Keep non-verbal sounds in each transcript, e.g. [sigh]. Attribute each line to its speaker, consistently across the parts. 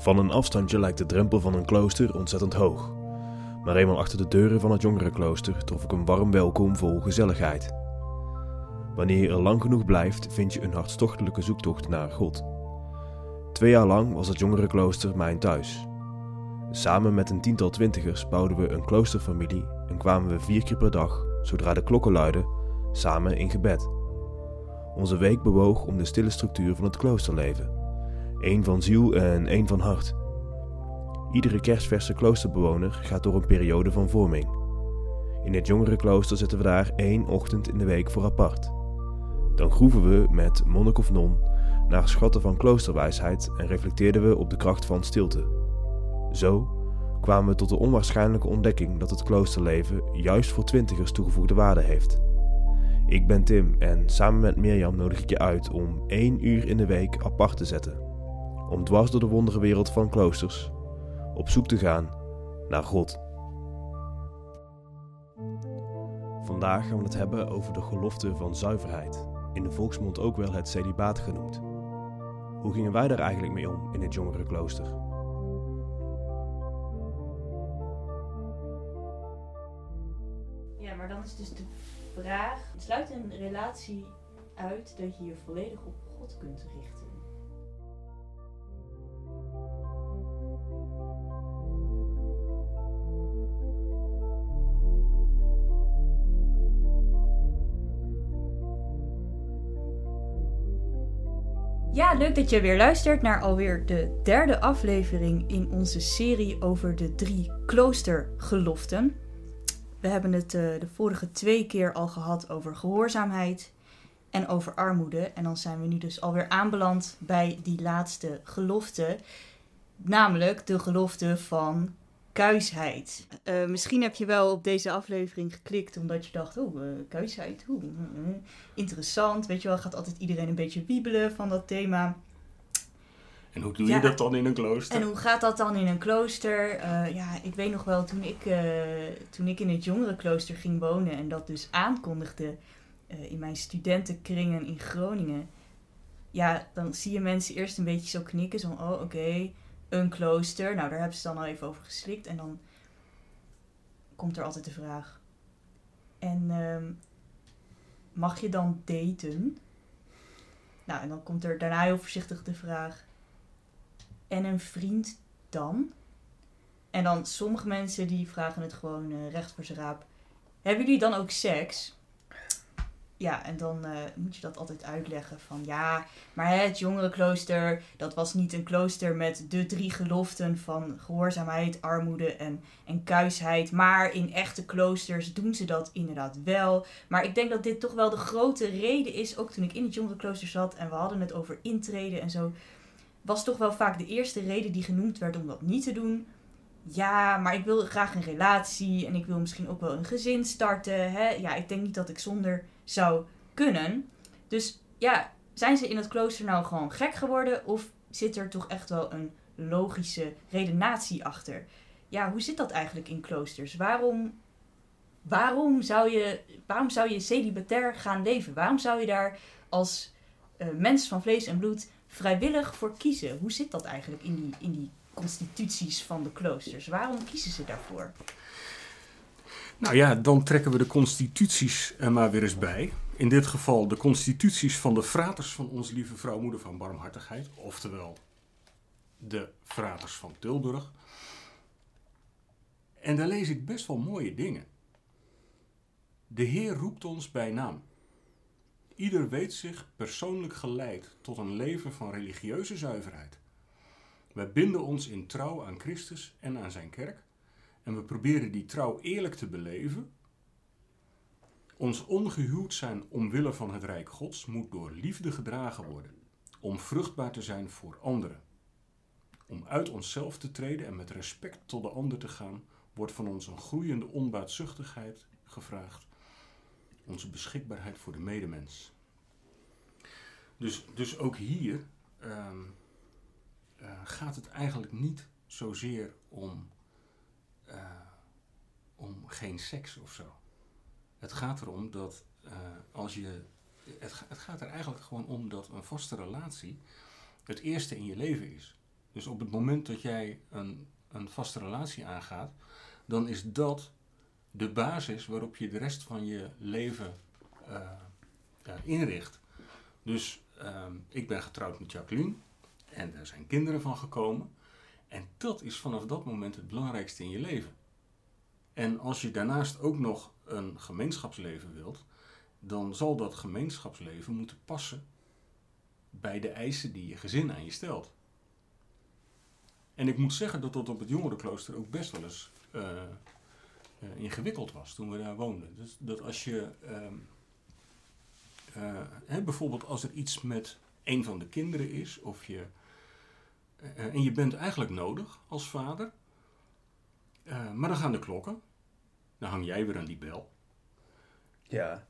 Speaker 1: Van een afstandje lijkt de drempel van een klooster ontzettend hoog. Maar eenmaal achter de deuren van het jongerenklooster trof ik een warm welkom vol gezelligheid. Wanneer je er lang genoeg blijft, vind je een hartstochtelijke zoektocht naar God. Twee jaar lang was het jongerenklooster mijn thuis. Samen met een tiental twintigers bouwden we een kloosterfamilie en kwamen we vier keer per dag, zodra de klokken luidden, samen in gebed. Onze week bewoog om de stille structuur van het kloosterleven. Één van ziel en één van hart. Iedere kerstverse kloosterbewoner gaat door een periode van vorming. In het jongerenklooster zetten we daar één ochtend in de week voor apart. Dan groeven we met monnik of non naar schatten van kloosterwijsheid en reflecteerden we op de kracht van stilte. Zo kwamen we tot de onwaarschijnlijke ontdekking dat het kloosterleven juist voor twintigers toegevoegde waarde heeft. Ik ben Tim en samen met Mirjam nodig ik je uit om één uur in de week apart te zetten. Om dwars door de wonderenwereld van kloosters op zoek te gaan naar God. Vandaag gaan we het hebben over de gelofte van zuiverheid, in de volksmond ook wel het celibaat genoemd. Hoe gingen wij daar eigenlijk mee om in het jongerenklooster?
Speaker 2: Ja, maar dan is dus de vraag: sluit een relatie uit dat je je volledig op God kunt richten? Ja, leuk dat je weer luistert naar alweer de derde aflevering in onze serie over de drie kloostergeloften. We hebben het uh, de vorige twee keer al gehad over gehoorzaamheid en over armoede. En dan zijn we nu dus alweer aanbeland bij die laatste gelofte. Namelijk de gelofte van kuisheid. Uh, misschien heb je wel op deze aflevering geklikt omdat je dacht, oh, uh, kuisheid, oeh, uh, interessant. Weet je wel, gaat altijd iedereen een beetje wiebelen van dat thema.
Speaker 3: En hoe doe je dat dan in een klooster?
Speaker 2: En hoe gaat dat dan in een klooster? ja, ik weet nog wel, toen ik, toen ik in het jongerenklooster ging wonen en dat dus aankondigde in mijn studentenkringen in Groningen. Ja, dan zie je mensen eerst een beetje zo knikken, zo, oh, oké. Okay een klooster. Nou, daar hebben ze dan al even over geslikt. En dan komt er altijd de vraag: En um, mag je dan daten? Nou, en dan komt er daarna heel voorzichtig de vraag: En een vriend dan? En dan sommige mensen die vragen het gewoon uh, recht voor zijn raap. Hebben jullie dan ook seks? Ja, en dan uh, moet je dat altijd uitleggen van ja, maar het jongerenklooster, dat was niet een klooster met de drie geloften van gehoorzaamheid, armoede en, en kuisheid. Maar in echte kloosters doen ze dat inderdaad wel. Maar ik denk dat dit toch wel de grote reden is, ook toen ik in het jongerenklooster zat en we hadden het over intreden en zo, was toch wel vaak de eerste reden die genoemd werd om dat niet te doen ja, maar ik wil graag een relatie en ik wil misschien ook wel een gezin starten. Hè? Ja, ik denk niet dat ik zonder zou kunnen. Dus ja, zijn ze in het klooster nou gewoon gek geworden of zit er toch echt wel een logische redenatie achter? Ja, hoe zit dat eigenlijk in kloosters? Waarom, waarom, zou, je, waarom zou je celibatair gaan leven? Waarom zou je daar als uh, mens van vlees en bloed vrijwillig voor kiezen? Hoe zit dat eigenlijk in die, in die constituties van de kloosters? Waarom kiezen ze daarvoor?
Speaker 3: Nou ja, dan trekken we de constituties er maar weer eens bij. In dit geval de constituties van de fraters van onze lieve vrouw moeder van barmhartigheid. Oftewel de fraters van Tilburg. En daar lees ik best wel mooie dingen. De Heer roept ons bij naam. Ieder weet zich persoonlijk geleid tot een leven van religieuze zuiverheid. Wij binden ons in trouw aan Christus en aan zijn kerk en we proberen die trouw eerlijk te beleven. Ons ongehuwd zijn omwille van het Rijk Gods moet door liefde gedragen worden, om vruchtbaar te zijn voor anderen. Om uit onszelf te treden en met respect tot de ander te gaan, wordt van ons een groeiende onbaatzuchtigheid gevraagd, onze beschikbaarheid voor de medemens. Dus, dus ook hier um, uh, gaat het eigenlijk niet zozeer om uh, om geen seks of zo. Het gaat erom dat uh, als je. Het, het gaat er eigenlijk gewoon om dat een vaste relatie het eerste in je leven is. Dus op het moment dat jij een, een vaste relatie aangaat, dan is dat de basis waarop je de rest van je leven uh, inricht. Dus ehm, ik ben getrouwd met Jacqueline en er zijn kinderen van gekomen. En dat is vanaf dat moment het belangrijkste in je leven. En als je daarnaast ook nog een gemeenschapsleven wilt, dan zal dat gemeenschapsleven moeten passen bij de eisen die je gezin aan je stelt. En ik moet zeggen dat dat op het jongerenklooster ook best wel eens uh, ingewikkeld was toen we daar woonden. Dus dat als je, uh, hè, bijvoorbeeld als er iets met een van de kinderen is, of je, en je bent eigenlijk nodig als vader, maar dan gaan de klokken, dan hang jij weer aan die bel.
Speaker 4: Ja.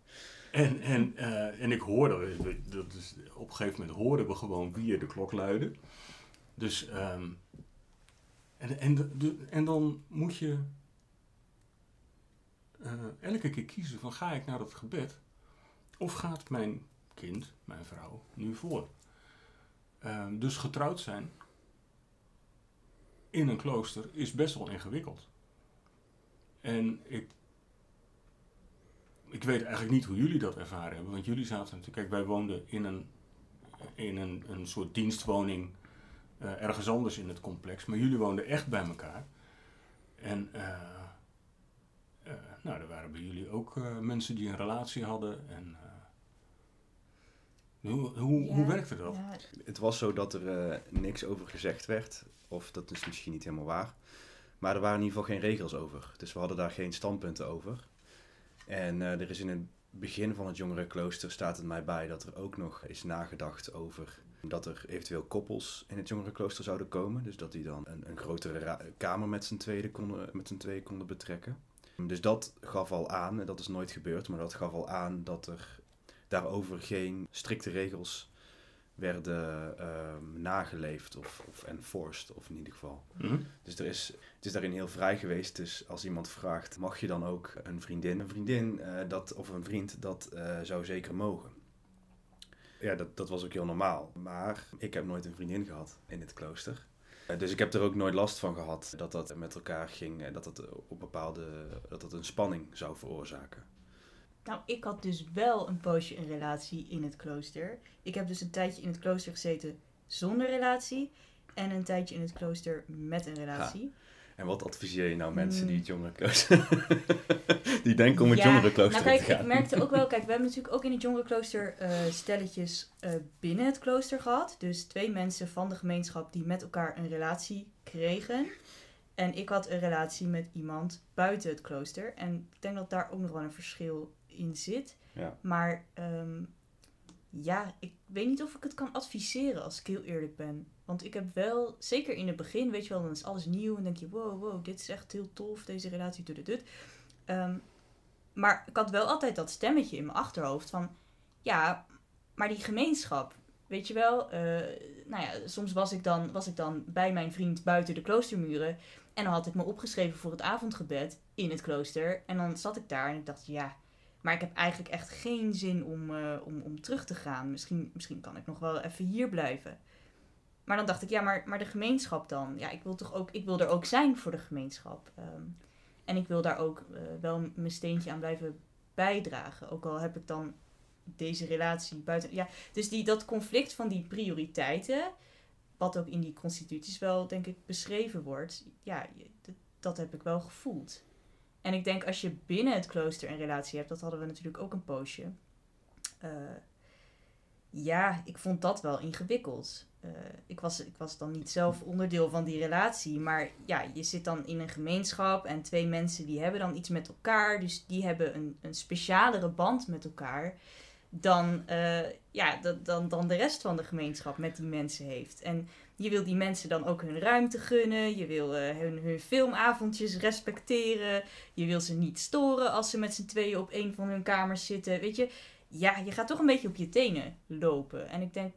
Speaker 3: En, en, uh, en ik hoorde, dat is, op een gegeven moment hoorden we gewoon wie de klok luidde. Dus, um, en, en, de, en dan moet je uh, elke keer kiezen van ga ik naar dat gebed of gaat mijn kind, mijn vrouw, nu voor. Um, dus getrouwd zijn in een klooster is best wel ingewikkeld. En ik ik weet eigenlijk niet hoe jullie dat ervaren hebben. Want jullie zaten natuurlijk... Kijk, wij woonden in een, in een, een soort dienstwoning uh, ergens anders in het complex. Maar jullie woonden echt bij elkaar. En uh, uh, nou, er waren bij jullie ook mensen die een relatie hadden. En, hoe, hoe, ja, hoe werkte dat? Ja.
Speaker 1: Het was zo dat er niks over gezegd werd. Of dat is misschien niet helemaal waar. Maar er waren in ieder geval geen regels over. Dus we hadden daar geen standpunten over. En uh, er is in het begin van het jongerenklooster staat het mij bij dat er ook nog is nagedacht over dat er eventueel koppels in het jongerenklooster zouden komen. Dus dat die dan een, een grotere kamer met z'n tweeën konden, tweeën konden betrekken. Dus dat gaf al aan, en dat is nooit gebeurd, maar dat gaf al aan dat er daarover geen strikte regels werden um, nageleefd of, of enforced, of in ieder geval.
Speaker 3: Mm-hmm.
Speaker 1: Dus er is, het is daarin heel vrij geweest. Dus als iemand vraagt, mag je dan ook een vriendin? Een vriendin uh, dat, of een vriend, dat uh, zou zeker mogen. Ja, dat, dat was ook heel normaal. Maar ik heb nooit een vriendin gehad in het klooster. Uh, dus ik heb er ook nooit last van gehad dat dat met elkaar ging en dat dat op bepaalde dat dat een spanning zou veroorzaken.
Speaker 2: Nou, ik had dus wel een poosje een relatie in het klooster. Ik heb dus een tijdje in het klooster gezeten zonder relatie. En een tijdje in het klooster met een relatie.
Speaker 1: En wat adviseer je nou mensen die het jongerenklooster... [laughs] die denken om het ja, jongerenklooster
Speaker 2: nou,
Speaker 1: te gaan?
Speaker 2: Ik merkte ook wel... Kijk, we hebben natuurlijk ook in het jongerenklooster uh, stelletjes uh, binnen het klooster gehad. Dus twee mensen van de gemeenschap die met elkaar een relatie kregen. En ik had een relatie met iemand buiten het klooster. En ik denk dat daar ook nog wel een verschil in zit.
Speaker 1: Ja.
Speaker 2: Maar um, ja, ik weet niet of ik het kan adviseren als ik heel eerlijk ben. Want ik heb wel, zeker in het begin, weet je wel, dan is alles nieuw en denk je, wow, wow, dit is echt heel tof, deze relatie, dit, dit. Um, maar ik had wel altijd dat stemmetje in mijn achterhoofd van, ja, maar die gemeenschap, weet je wel, uh, nou ja, soms was ik, dan, was ik dan bij mijn vriend buiten de kloostermuren en dan had ik me opgeschreven voor het avondgebed in het klooster. En dan zat ik daar en ik dacht, ja, maar ik heb eigenlijk echt geen zin om, uh, om, om terug te gaan. Misschien, misschien kan ik nog wel even hier blijven. Maar dan dacht ik, ja, maar, maar de gemeenschap dan? Ja, ik wil toch ook, ik wil er ook zijn voor de gemeenschap. Um, en ik wil daar ook uh, wel mijn steentje aan blijven bijdragen. Ook al heb ik dan deze relatie buiten. Ja, dus die, dat conflict van die prioriteiten, wat ook in die constituties wel, denk ik, beschreven wordt, ja, dat heb ik wel gevoeld. En ik denk als je binnen het klooster een relatie hebt, dat hadden we natuurlijk ook een poosje. Uh, ja, ik vond dat wel ingewikkeld. Uh, ik, was, ik was dan niet zelf onderdeel van die relatie. Maar ja, je zit dan in een gemeenschap en twee mensen die hebben dan iets met elkaar. Dus die hebben een, een specialere band met elkaar dan, uh, ja, dan, dan de rest van de gemeenschap met die mensen heeft. En je wil die mensen dan ook hun ruimte gunnen. Je wil uh, hun, hun filmavondjes respecteren. Je wil ze niet storen als ze met z'n tweeën op een van hun kamers zitten. Weet je, ja, je gaat toch een beetje op je tenen lopen. En ik denk,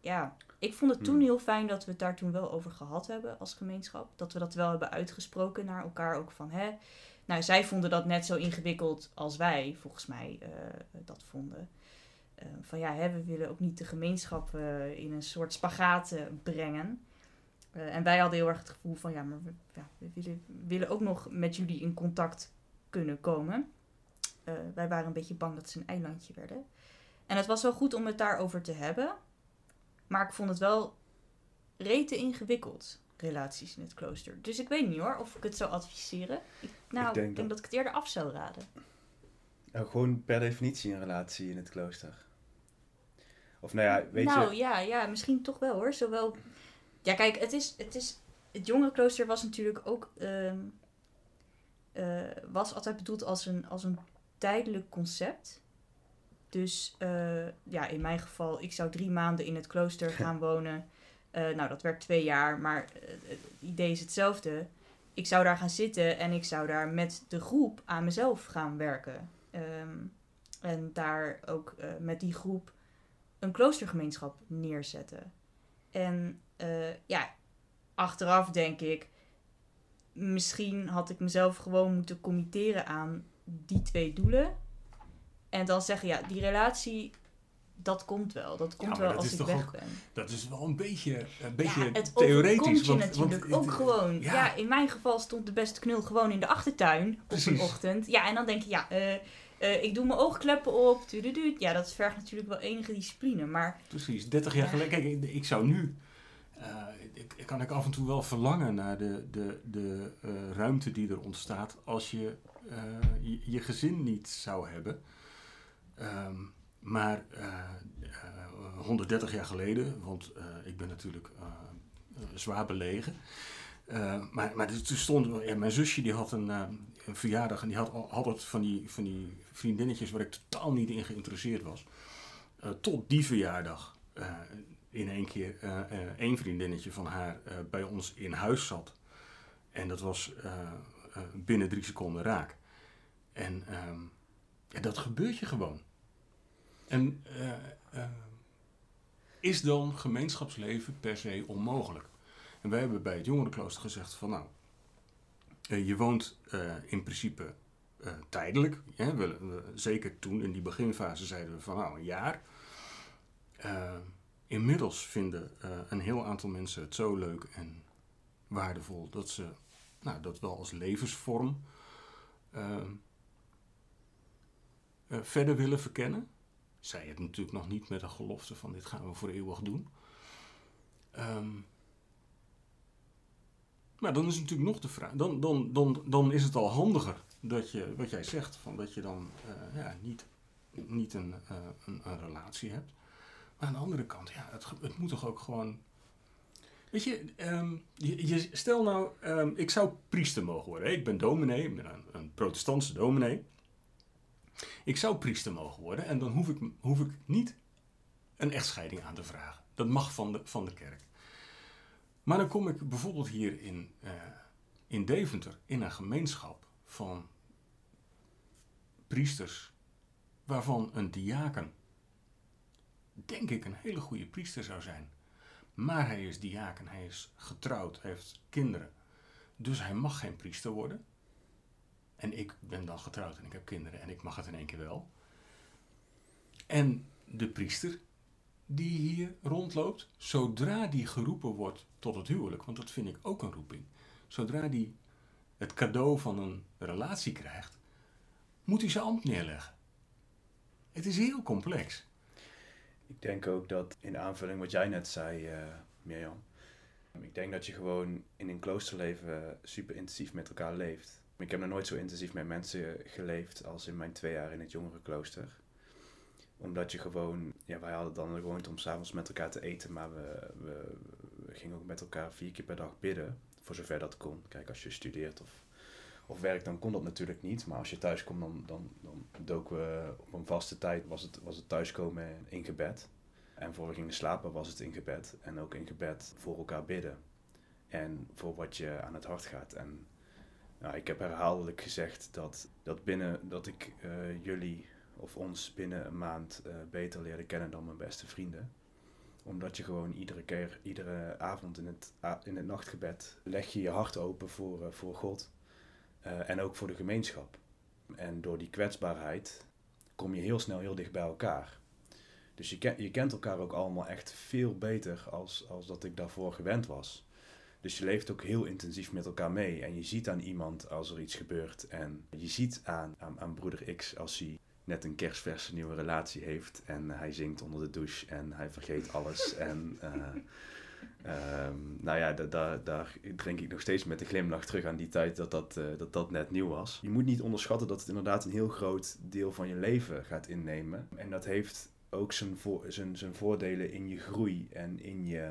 Speaker 2: ja, ik vond het toen hmm. heel fijn dat we het daar toen wel over gehad hebben als gemeenschap. Dat we dat wel hebben uitgesproken naar elkaar ook van, hè. Nou, zij vonden dat net zo ingewikkeld als wij, volgens mij, uh, dat vonden. Uh, van ja, hè, we willen ook niet de gemeenschap uh, in een soort spagaat brengen. Eh, en wij hadden heel erg het gevoel van, ja, maar we, ja, we willen, willen ook nog met jullie in contact kunnen komen. Eh, wij waren een beetje bang dat ze een eilandje werden. En het was wel goed om het daarover te hebben. Maar ik vond het wel rete ingewikkeld, relaties in het klooster. Dus ik weet niet hoor, of ik het zou adviseren. Ik, nou, ik
Speaker 1: denk
Speaker 2: denk,
Speaker 1: dat-
Speaker 2: dat... ik het eerder af zou raden.
Speaker 1: Nou, gewoon per definitie een relatie in het klooster. Of nou ja, weet
Speaker 2: nou
Speaker 1: je...
Speaker 2: ja, ja, misschien toch wel hoor. Zowel... Ja, kijk, het is, het is... Het jongerenklooster was natuurlijk ook... ehm, eh, was altijd bedoeld als een, als een tijdelijk concept. Dus eh, ja, in mijn geval, ik zou drie maanden in het klooster [laughs] gaan wonen. Eh, nou, dat werd twee jaar, maar het idee is hetzelfde. Ik zou daar gaan zitten en ik zou daar met de groep aan mezelf gaan werken. Ehm, en daar ook met die groep een kloostergemeenschap neerzetten. En eh, ja, achteraf denk ik, misschien had ik mezelf gewoon moeten committeren aan die twee doelen. En dan zeggen, ja, die relatie, dat komt wel. Dat komt wel
Speaker 3: dat
Speaker 2: als ik weg
Speaker 3: ook
Speaker 2: ben.
Speaker 3: Dat is wel een beetje, een beetje
Speaker 2: ja, het
Speaker 3: theoretisch.
Speaker 2: je
Speaker 3: want-
Speaker 2: natuurlijk
Speaker 3: want-
Speaker 2: ook gewoon.
Speaker 3: ja.
Speaker 2: Ja. in mijn geval stond de beste knul gewoon in de achtertuin op een ochtend. Ja, en dan denk je, ja, eh, eh, ik doe mijn oogkleppen op. tududuut. Ja, dat vergt natuurlijk wel enige discipline. Maar
Speaker 3: Precies, 30 jaar
Speaker 2: Ja.
Speaker 3: geleden. Kijk, ik, ik zou nu. eh, ik, kan ik af en toe wel verlangen naar de, de, de eh, ruimte die er ontstaat als je, je je gezin niet zou hebben. Ehm, maar eh, eh, 130 jaar geleden, want ik ben natuurlijk zwaar belegen. Maar maar toen stond, ja, mijn zusje die had een, een verjaardag en die had altijd van die, van die vriendinnetjes waar ik totaal niet in geïnteresseerd was. Eh, tot die verjaardag eh, in één keer eh, één vriendinnetje van haar bij ons in huis zat. En dat was binnen drie seconden raak. En ehm, ja, dat gebeurt je gewoon. En is dan gemeenschapsleven per se onmogelijk? En wij hebben bij het jongerenklooster gezegd van nou, je woont eh, in principe eh, tijdelijk. Hè? Zeker toen in die beginfase zeiden we van nou een jaar. Eh, inmiddels vinden eh, een heel aantal mensen het zo leuk en waardevol dat ze nou, dat wel als levensvorm eh, eh, verder willen verkennen. Zij het natuurlijk nog niet met een gelofte van dit gaan we voor eeuwig doen. Ehm, maar dan is natuurlijk nog de vraag. Dan, dan, dan, dan is het al handiger dat je, wat jij zegt, van dat je dan eh, ja, niet, niet een, eh, een, een relatie hebt. Maar aan de andere kant, ja, het, het moet toch ook gewoon. Weet je, ehm, je, stel nou, ehm, ik zou priester mogen worden. Ik ben dominee, een, een protestantse dominee. Ik zou priester mogen worden en dan hoef ik, hoef ik niet een echtscheiding aan te vragen. Dat mag van de, van de kerk. Maar dan kom ik bijvoorbeeld hier in, eh, in Deventer in een gemeenschap van priesters, waarvan een diaken, denk ik, een hele goede priester zou zijn. Maar hij is diaken, hij is getrouwd, heeft kinderen. Dus hij mag geen priester worden. En ik ben dan getrouwd en ik heb kinderen en ik mag het in één keer wel. En de priester die hier rondloopt, zodra die geroepen wordt tot het huwelijk, want dat vind ik ook een roeping, zodra die het cadeau van een relatie krijgt, moet hij zijn ambt neerleggen. Het is heel complex.
Speaker 1: Ik denk ook dat in aanvulling wat jij net zei, eh Mirjam. Ik denk dat je gewoon in een kloosterleven super intensief met elkaar leeft. Ik heb nog nooit zo intensief met mensen geleefd als in mijn twee jaar in het jongerenklooster. Omdat je gewoon, ja, wij hadden dan de gewoonte om s'avonds met elkaar te eten, maar we, we, we gingen ook met elkaar vier keer per dag bidden, voor zover dat kon. Kijk, als je studeert of, of werkt, dan kon dat natuurlijk niet. Maar als je thuis komt, dan, dan, dan doken we op een vaste tijd, was het, was het thuiskomen in gebed. En voor we gingen slapen was het in gebed. En ook in gebed voor elkaar bidden. En voor wat je aan het hart gaat. En nou, ik heb herhaaldelijk gezegd dat, dat, binnen, dat ik eh, jullie of ons binnen een maand eh, beter leerde kennen dan mijn beste vrienden. Omdat je gewoon iedere keer, iedere avond in het, in het nachtgebed leg je je hart open voor, eh, voor God. Eh, en ook voor de gemeenschap. En door die kwetsbaarheid kom je heel snel heel dicht bij elkaar. Dus je, ken, je kent elkaar ook allemaal echt veel beter als, als dat ik daarvoor gewend was. Dus je leeft ook heel intensief met elkaar mee. En je ziet aan iemand als er iets gebeurt. En je ziet aan, aan, aan broeder X als hij net een kerstverse nieuwe relatie heeft. En hij zingt onder de douche en hij vergeet alles. [laughs] en eh, ehm, nou ja, da- da- daar denk ik nog steeds met een glimlach terug aan die tijd dat dat, eh, dat dat net nieuw was. Je moet niet onderschatten dat het inderdaad een heel groot deel van je leven gaat innemen. En dat heeft ook zijn, voor, zijn, zijn voordelen in je groei en in je,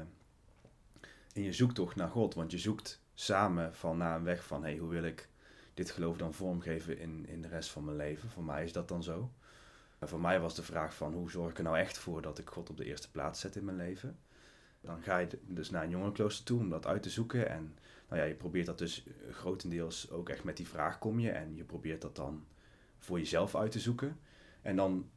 Speaker 1: in je zoektocht naar God. Want je zoekt samen van naar een weg van, hey, hoe wil ik dit geloof dan vormgeven in, in de rest van mijn leven? Voor mij is dat dan zo. Voor mij was de vraag van, hoe zorg ik er nou echt voor dat ik God op de eerste plaats zet in mijn leven? Dan ga je dus naar een jongerenklooster toe om dat uit te zoeken. En nou ja, je probeert dat dus eh, grotendeels ook echt met die vraag kom je. En je probeert dat dan voor jezelf uit te zoeken. En dan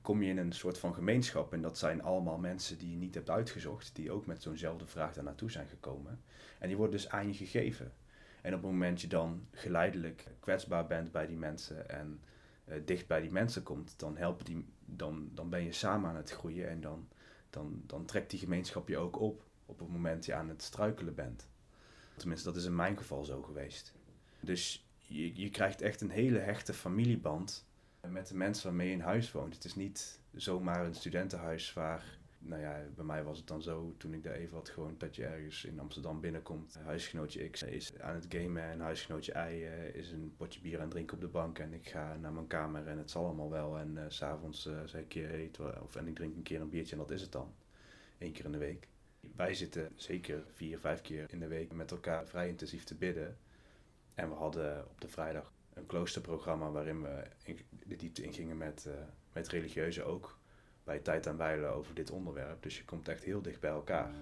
Speaker 1: kom je in een soort van gemeenschap. En dat zijn allemaal mensen die je niet hebt uitgezocht. Die ook met zo'nzelfde vraag daar naartoe zijn gekomen. En die worden dus aan je gegeven. En op het moment je dan geleidelijk kwetsbaar bent bij die mensen en eh, dicht bij die mensen komt, dan, helpen die, dan, dan ben je samen aan het groeien en dan, dan, dan trekt die gemeenschap je ook op op het moment je aan het struikelen bent. Tenminste, dat is in mijn geval zo geweest. Dus je, je krijgt echt een hele hechte familieband met de mensen waarmee je in huis woont. Het is niet zomaar een studentenhuis waar nou ja, bij mij was het dan zo, toen ik daar even had gewoond, dat je ergens in Amsterdam binnenkomt. Huisgenootje X is aan het gamen en huisgenootje Y eh, is een potje bier aan het drinken op de bank. En ik ga naar mijn kamer en het zal allemaal wel. En s s'avonds uh, zeg ik, hey, of, en ik drink een keer een biertje en dat is het dan. Eén keer in de week. Wij zitten zeker vier, vijf keer in de week met elkaar vrij intensief te bidden. En we hadden op de vrijdag een kloosterprogramma waarin we de diepte ingingen met, uh, met religieuzen ook bij tijd en over dit onderwerp. Dus je komt echt heel dicht bij elkaar.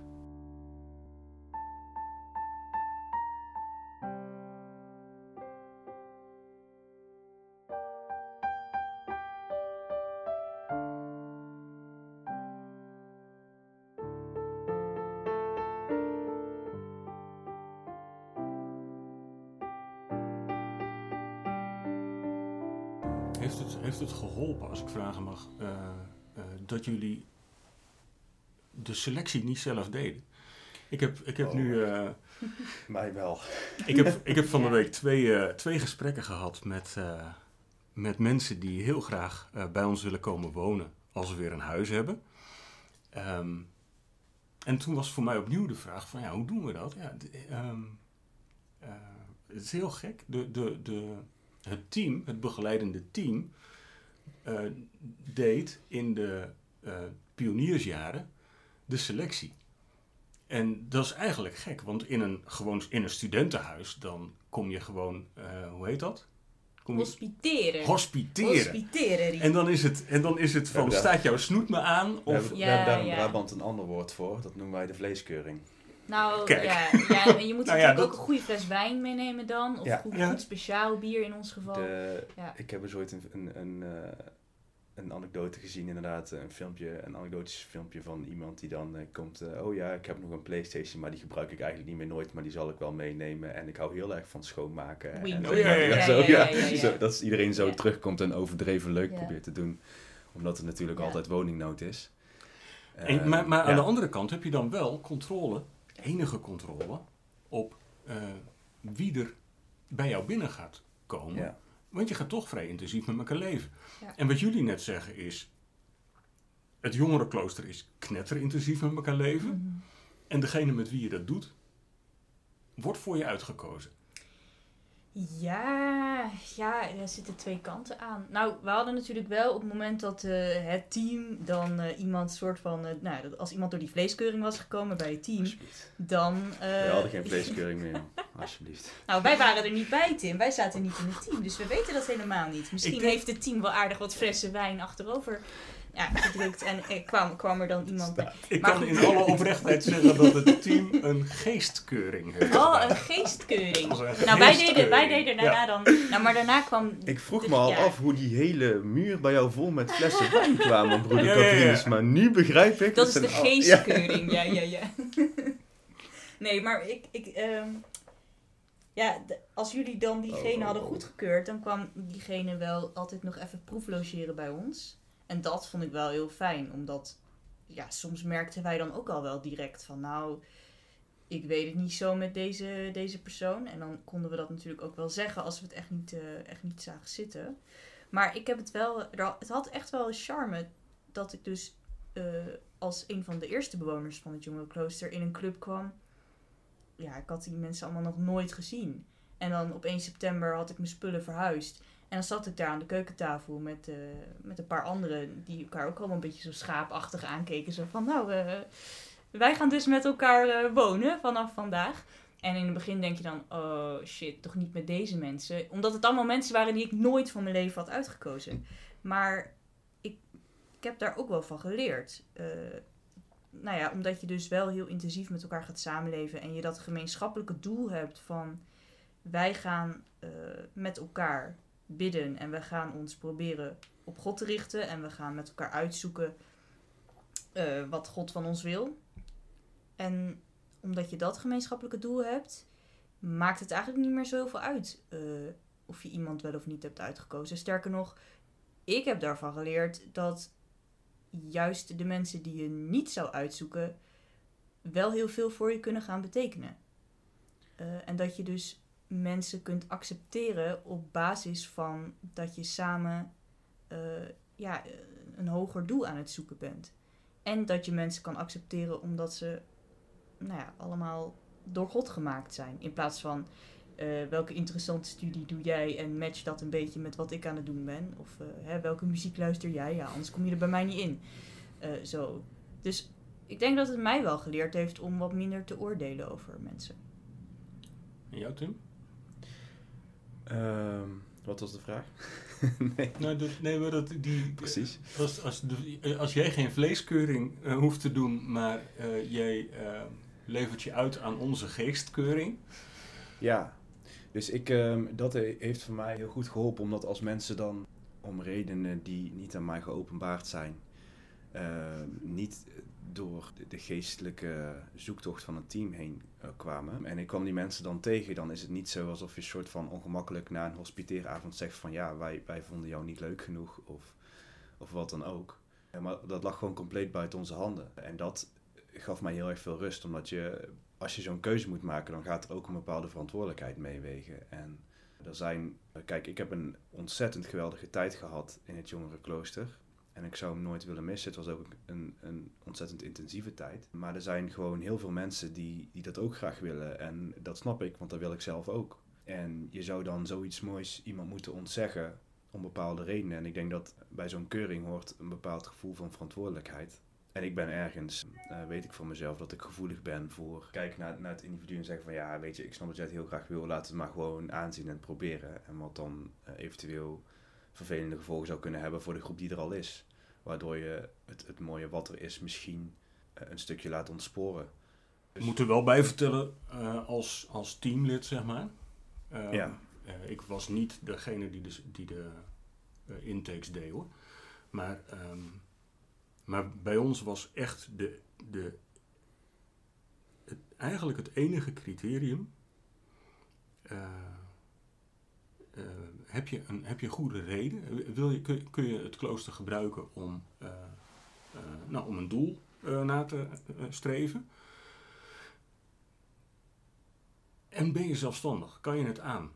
Speaker 3: Heeft het, heeft het geholpen, als ik vragen mag, uh, dat jullie de selectie niet zelf deden? Ik heb, ik heb
Speaker 1: Oh.
Speaker 3: nu. Uh, [laughs]
Speaker 1: Mij wel.
Speaker 3: ik, heb, [laughs] ik heb van de week twee, twee gesprekken gehad met, met mensen die heel graag bij ons willen komen wonen als we weer een huis hebben. Um, en toen was voor mij opnieuw de vraag: van ja, hoe doen we dat? Ja, de, um, het is heel gek. De, de, de, het team, het begeleidende team, uh, deed in de uh, pioniersjaren de selectie. En dat is eigenlijk gek, want in een, gewoon in een studentenhuis, dan kom je gewoon, uh, hoe heet dat? Kom je,
Speaker 2: Hospiteren.
Speaker 3: Hospiteren.
Speaker 2: Hospiteren.
Speaker 3: En dan is het, en dan is het van,
Speaker 1: Ja,
Speaker 3: staat jouw snoet me aan?
Speaker 1: We
Speaker 3: Of,
Speaker 2: Ja,
Speaker 1: we hebben daar in
Speaker 2: ja.
Speaker 1: Brabant een ander woord voor. Dat noemen wij de vleeskeuring.
Speaker 2: Nou,
Speaker 3: Kijk.
Speaker 2: ja, ja, en je moet [laughs]
Speaker 3: Nou ja,
Speaker 2: natuurlijk
Speaker 3: dat-
Speaker 2: ook een goede fles wijn meenemen dan. Of
Speaker 1: Ja.
Speaker 2: goed, goed speciaal bier in ons geval.
Speaker 1: De,
Speaker 2: Ja.
Speaker 1: Ik heb eens ooit een, een, een, eh, een anekdote gezien, inderdaad. Een filmpje, een anekdotisch filmpje van iemand die dan eh, komt. eh, oh ja, ik heb nog een Playstation, maar die gebruik ik eigenlijk niet meer nooit. Maar die zal ik wel meenemen. En ik hou heel erg van schoonmaken. En.
Speaker 3: Ja, ja, ja.
Speaker 1: zo,
Speaker 2: Ja, ja, ja, ja. [laughs]
Speaker 1: Zo, dat iedereen zo terugkomt en overdreven leuk probeert te doen. Omdat er natuurlijk altijd woningnood is.
Speaker 3: En,
Speaker 1: Ehm,
Speaker 3: maar maar aan de andere kant heb je dan wel controle, enige controle, op eh, wie er bij jou binnen gaat komen. Want je gaat toch vrij intensief met elkaar leven.
Speaker 2: Ja.
Speaker 3: En wat jullie net zeggen is, het jongerenklooster is knetterintensief met elkaar leven.
Speaker 2: Mhm.
Speaker 3: En degene met wie je dat doet, wordt voor je uitgekozen.
Speaker 2: Ja, ja, er zitten twee kanten aan. Nou, we hadden natuurlijk wel op het moment dat eh, het team dan eh, iemand soort van... eh, nou, dat als iemand door die vleeskeuring was gekomen bij het team, dan...
Speaker 1: We hadden geen vleeskeuring meer, alsjeblieft. [laughs]
Speaker 2: Nou, wij waren er niet bij, Tim. Wij zaten niet in het team, dus we weten dat helemaal niet. Misschien
Speaker 3: denk-
Speaker 2: heeft het team wel aardig wat flessen wijn achterover ja, gedrukt en eh, kwam, kwam er dan iemand bij.
Speaker 3: Ik
Speaker 2: Maar
Speaker 3: kan
Speaker 2: goed.
Speaker 3: in alle oprechtheid zeggen dat het team een geestkeuring heeft.
Speaker 2: Oh,
Speaker 3: gedaan.
Speaker 2: een geestkeuring.
Speaker 3: Dat een
Speaker 2: Nou, wij deden, wij deden daarna dan... Nou, maar daarna kwam...
Speaker 1: Ik vroeg
Speaker 2: de-
Speaker 1: me al
Speaker 2: ja.
Speaker 1: af hoe die hele muur bij jou vol met flessen [laughs] wijn kwamen, broeder
Speaker 3: Ja, ja, ja.
Speaker 1: Catrinus. Maar nu begrijp ik...
Speaker 2: Dat is
Speaker 1: het
Speaker 2: de
Speaker 1: al-
Speaker 2: geestkeuring, ja, ja, ja. [laughs] Nee, maar ik... ik ehm, ja, de- als jullie dan diegene
Speaker 1: Oh, oh,
Speaker 2: hadden
Speaker 1: oh.
Speaker 2: goedgekeurd, dan kwam diegene wel altijd nog even proeflogeren bij ons. En dat vond ik wel heel fijn, omdat ja, soms merkten wij dan ook al wel direct van, nou, ik weet het niet zo met deze, deze persoon. En dan konden we dat natuurlijk ook wel zeggen als we het echt niet, eh, echt niet zagen zitten. Maar ik heb het wel, het had echt wel een charme dat ik dus eh, als een van de eerste bewoners van het jongerenklooster in een club kwam. Ja, ik had die mensen allemaal nog nooit gezien. En dan op 1 september had ik mijn spullen verhuisd. En dan zat ik daar aan de keukentafel met, eh, met een paar anderen die elkaar ook allemaal een beetje zo schaapachtig aankeken. Zo van, nou, eh, wij gaan dus met elkaar eh, wonen vanaf vandaag. En in het begin denk je dan, oh shit, toch niet met deze mensen. Omdat het allemaal mensen waren die ik nooit van mijn leven had uitgekozen. Maar ik, ik heb daar ook wel van geleerd. Nou ja, omdat je dus wel heel intensief met elkaar gaat samenleven. En je dat gemeenschappelijke doel hebt van... Wij gaan met elkaar bidden en we gaan ons proberen op God te richten. En we gaan met elkaar uitzoeken eh, wat God van ons wil. En omdat je dat gemeenschappelijke doel hebt, maakt het eigenlijk niet meer zo heel veel uit eh, of je iemand wel of niet hebt uitgekozen. Sterker nog, ik heb daarvan geleerd dat juist de mensen die je niet zou uitzoeken, wel heel veel voor je kunnen gaan betekenen. Eh, en dat je dus mensen kunt accepteren op basis van dat je samen eh, ja, een hoger doel aan het zoeken bent. En dat je mensen kan accepteren omdat ze nou ja, allemaal door God gemaakt zijn. In plaats van eh, welke interessante studie doe jij en match dat een beetje met wat ik aan het doen ben. Of eh, hè, welke muziek luister jij? Ja, anders kom je er bij mij niet in. Zo. Dus ik denk dat het mij wel geleerd heeft om wat minder te oordelen over mensen.
Speaker 3: En jou, Tim?
Speaker 1: Ehm, wat was de vraag? [laughs] nee.
Speaker 3: Nou, dat, nee, maar dat, die,
Speaker 1: Precies.
Speaker 3: Als, als, de- als jij geen vleeskeuring eh, hoeft te doen, maar eh, jij eh, levert je uit aan onze geestkeuring.
Speaker 1: Ja, dus ik, ehm, dat he- heeft voor mij heel goed geholpen, omdat als mensen dan om redenen die niet aan mij geopenbaard zijn, ehm, niet door de, geestelijke zoektocht van het team heen eh, kwamen. En ik kwam die mensen dan tegen, dan is het niet zo alsof je soort van ongemakkelijk na een hospiteeravond zegt van ja, wij, wij vonden jou niet leuk genoeg of, of wat dan ook. Eh, Maar dat lag gewoon compleet buiten onze handen. En dat gaf mij heel erg veel rust, omdat je als je zo'n keuze moet maken, dan gaat er ook een bepaalde verantwoordelijkheid meewegen. En er zijn, kijk, ik heb een ontzettend geweldige tijd gehad in het jongerenklooster. En ik zou hem nooit willen missen. Het was ook een, een ontzettend intensieve tijd. Maar er zijn gewoon heel veel mensen die, die dat ook graag willen. En dat snap ik, want dat wil ik zelf ook. En je zou dan zoiets moois iemand moeten ontzeggen om bepaalde redenen. En ik denk dat bij zo'n keuring hoort een bepaald gevoel van verantwoordelijkheid. En ik ben ergens, eh, weet ik van mezelf, dat ik gevoelig ben voor kijken naar, naar het individu en zeggen van ja, weet je, ik snap dat jij heel graag wil, laat het maar gewoon aanzien en proberen. En wat dan eh, eventueel vervelende gevolgen zou kunnen hebben voor de groep die er al is. Waardoor je het, het mooie wat er is misschien eh, een stukje laat ontsporen.
Speaker 3: Ik moet er wel bij vertellen, eh, als, als teamlid, zeg maar. eh,
Speaker 1: Ja.
Speaker 3: eh, ik was niet degene die de, die de intakes deed hoor. Maar, ehm, maar bij ons was echt de, de, het, eigenlijk het enige criterium. Eh, heb, je een, heb je goede reden? Wil je, kun, kun je het klooster gebruiken om, eh, eh, nou, om een doel na te streven? En ben je zelfstandig? Kan je het aan?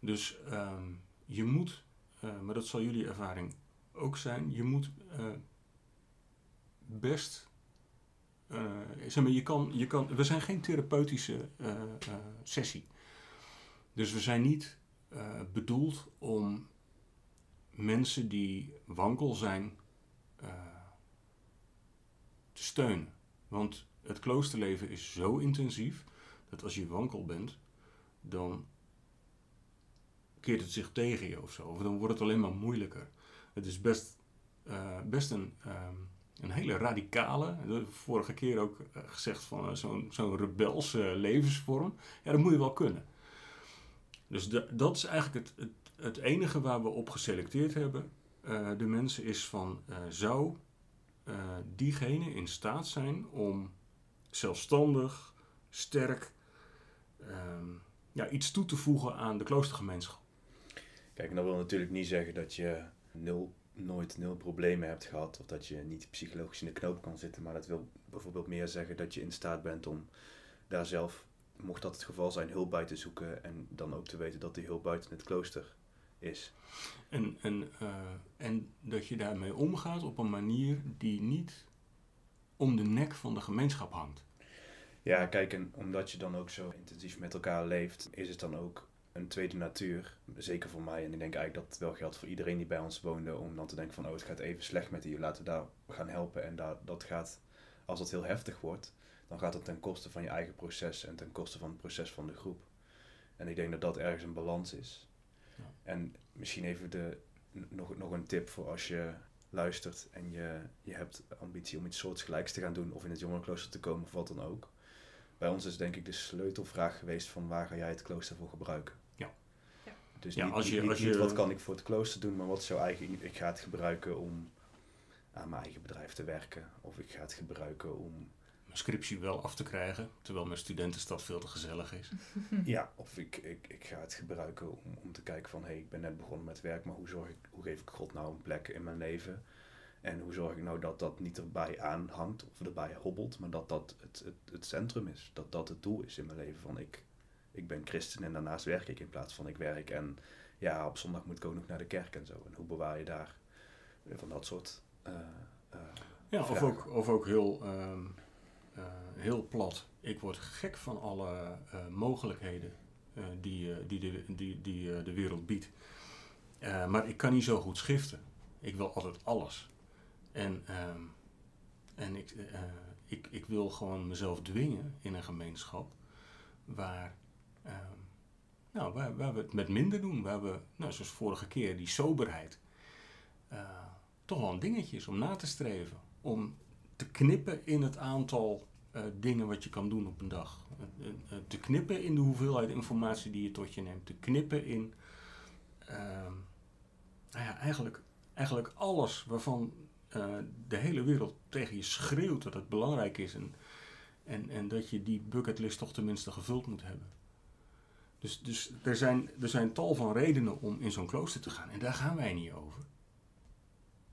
Speaker 3: Dus ehm, je moet, maar dat zal jullie ervaring ook zijn, je moet best. zeg maar, je kan, je kan, we zijn geen therapeutische sessie. Dus we zijn niet eh, bedoeld om mensen die wankel zijn eh, te steunen. Want het kloosterleven is zo intensief dat als je wankel bent, dan keert het zich tegen je of zo. Of dan wordt het alleen maar moeilijker. Het is best, eh, best een, ehm, een hele radicale, vorige keer ook gezegd van zo'n zo'n rebelse levensvorm. Ja, dat moet je wel kunnen. Dus da- dat is eigenlijk het, het, het enige waar we op geselecteerd hebben. eh, de mensen is van, eh, zou eh, diegene in staat zijn om zelfstandig, sterk, ehm, ja, iets toe te voegen aan de kloostergemeenschap?
Speaker 1: Kijk, dat wil natuurlijk niet zeggen dat je nul, nooit nul problemen hebt gehad of dat je niet psychologisch in de knoop kan zitten. Maar dat wil bijvoorbeeld meer zeggen dat je in staat bent om daar zelf, mocht dat het geval zijn, hulp bij te zoeken en dan ook te weten dat die hulp buiten het klooster is.
Speaker 3: En, en, eh, en dat je daarmee omgaat op een manier die niet om de nek van de gemeenschap hangt.
Speaker 1: Ja, kijk, en omdat je dan ook zo intensief met elkaar leeft, is het dan ook een tweede natuur. Zeker voor mij. En ik denk eigenlijk dat het wel geldt voor iedereen die bij ons woonde. Om dan te denken van, oh, het gaat even slecht met die. Laten we daar gaan helpen. En daar, dat gaat, als dat heel heftig wordt, dan gaat het ten koste van je eigen proces. En ten koste van het proces van de groep. En ik denk dat dat ergens een balans is.
Speaker 3: Ja.
Speaker 1: En misschien even de, nog, nog een tip voor als je luistert en je, je hebt ambitie om iets soortgelijks te gaan doen. Of in het jongerenklooster te komen of wat dan ook. Bij ons is denk ik de sleutelvraag geweest van waar ga jij het klooster voor gebruiken?
Speaker 3: Ja.
Speaker 2: Ja.
Speaker 1: Dus
Speaker 3: Ja,
Speaker 1: niet,
Speaker 3: als je-
Speaker 1: niet,
Speaker 3: als
Speaker 1: niet
Speaker 3: je-
Speaker 1: wat kan ik voor het klooster doen, maar wat is jouw eigen... Ik ga het gebruiken om aan mijn eigen bedrijf te werken. Of ik ga het gebruiken om...
Speaker 3: Mijn scriptie wel af te krijgen, terwijl mijn studentenstad veel te gezellig is. [laughs]
Speaker 1: Ja, of ik, ik, ik ga het gebruiken om, om te kijken van... Hé, hey, ik ben net begonnen met werk, maar hoe, zorg ik, hoe geef ik God nou een plek in mijn leven? En hoe zorg ik nou dat dat niet erbij aanhangt of erbij hobbelt, maar dat dat het, het, het centrum is. Dat dat het doel is in mijn leven. Van ik, ik ben christen en daarnaast werk ik in plaats van ik werk. En ja, op zondag moet ik ook nog naar de kerk en zo. En hoe bewaar je daar eh, van dat soort... eh, eh,
Speaker 3: Ja, of ook, of ook heel, ehm, eh, heel plat. Ik word gek van alle eh, mogelijkheden eh, die, eh, die, de, die, die eh, de wereld biedt. Eh, maar ik kan niet zo goed schriften. Ik wil altijd alles. En, ehm, en ik, eh, ik, ik wil gewoon mezelf dwingen in een gemeenschap waar, ehm, nou, waar, we het met minder doen. Waar we, nou, zoals vorige keer, die soberheid. eh, toch wel een dingetje is om na te streven. Om te knippen in het aantal eh, dingen wat je kan doen op een dag. Eh, eh, te knippen in de hoeveelheid informatie die je tot je neemt. Te knippen in ehm, nou ja, eigenlijk, eigenlijk alles waarvan de hele wereld tegen je schreeuwt dat het belangrijk is. En, en, en dat je die bucketlist toch tenminste gevuld moet hebben. Dus, dus er, zijn, er zijn tal van redenen om in zo'n klooster te gaan. En daar gaan wij niet over.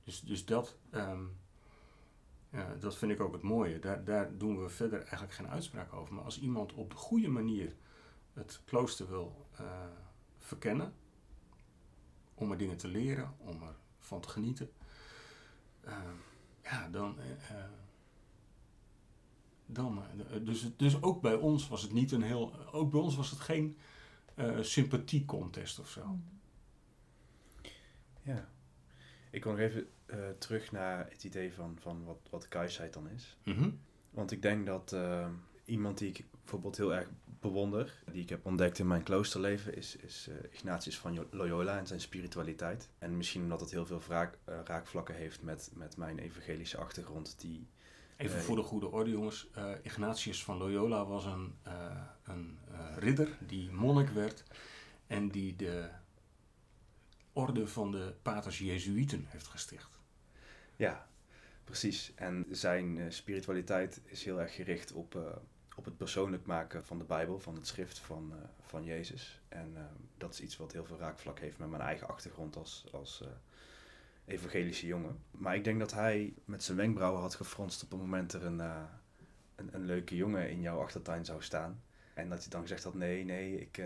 Speaker 3: Dus, dus dat, ehm, dat vind ik ook het mooie. Daar, daar doen we verder eigenlijk geen uitspraak over. Maar als iemand op de goede manier het klooster wil eh, verkennen, om er dingen te leren, om ervan te genieten, ehm, ja, dan. eh, eh, dan eh, dus, dus ook bij ons was het niet een heel. Ook bij ons was het geen eh sympathiecontest of zo.
Speaker 1: Ja. Ik wil nog even eh, terug naar het idee van, van wat, wat kuisheid dan is.
Speaker 3: Mhm.
Speaker 1: Want ik denk dat eh, iemand die ik bijvoorbeeld heel erg bewonder, die ik heb ontdekt in mijn kloosterleven, is, is eh, Ignatius van Loyola en zijn spiritualiteit. En misschien omdat het heel veel eh, raakvlakken heeft met, met mijn evangelische achtergrond, die
Speaker 3: Even voor de goede orde, jongens. Ignatius van Loyola was een, een ridder die monnik werd en die de orde van de paters Jezuïeten heeft gesticht.
Speaker 1: Ja, precies. En zijn eh, spiritualiteit is heel erg gericht op, eh, op het persoonlijk maken van de Bijbel, van het schrift van, eh, van Jezus. En dat is iets wat heel veel raakvlak heeft met mijn eigen achtergrond als, als evangelische jongen. Maar ik denk dat hij met zijn wenkbrauwen had gefronst op het moment er een, een, een leuke jongen in jouw achtertuin zou staan. En dat hij dan gezegd had, nee, nee, ik...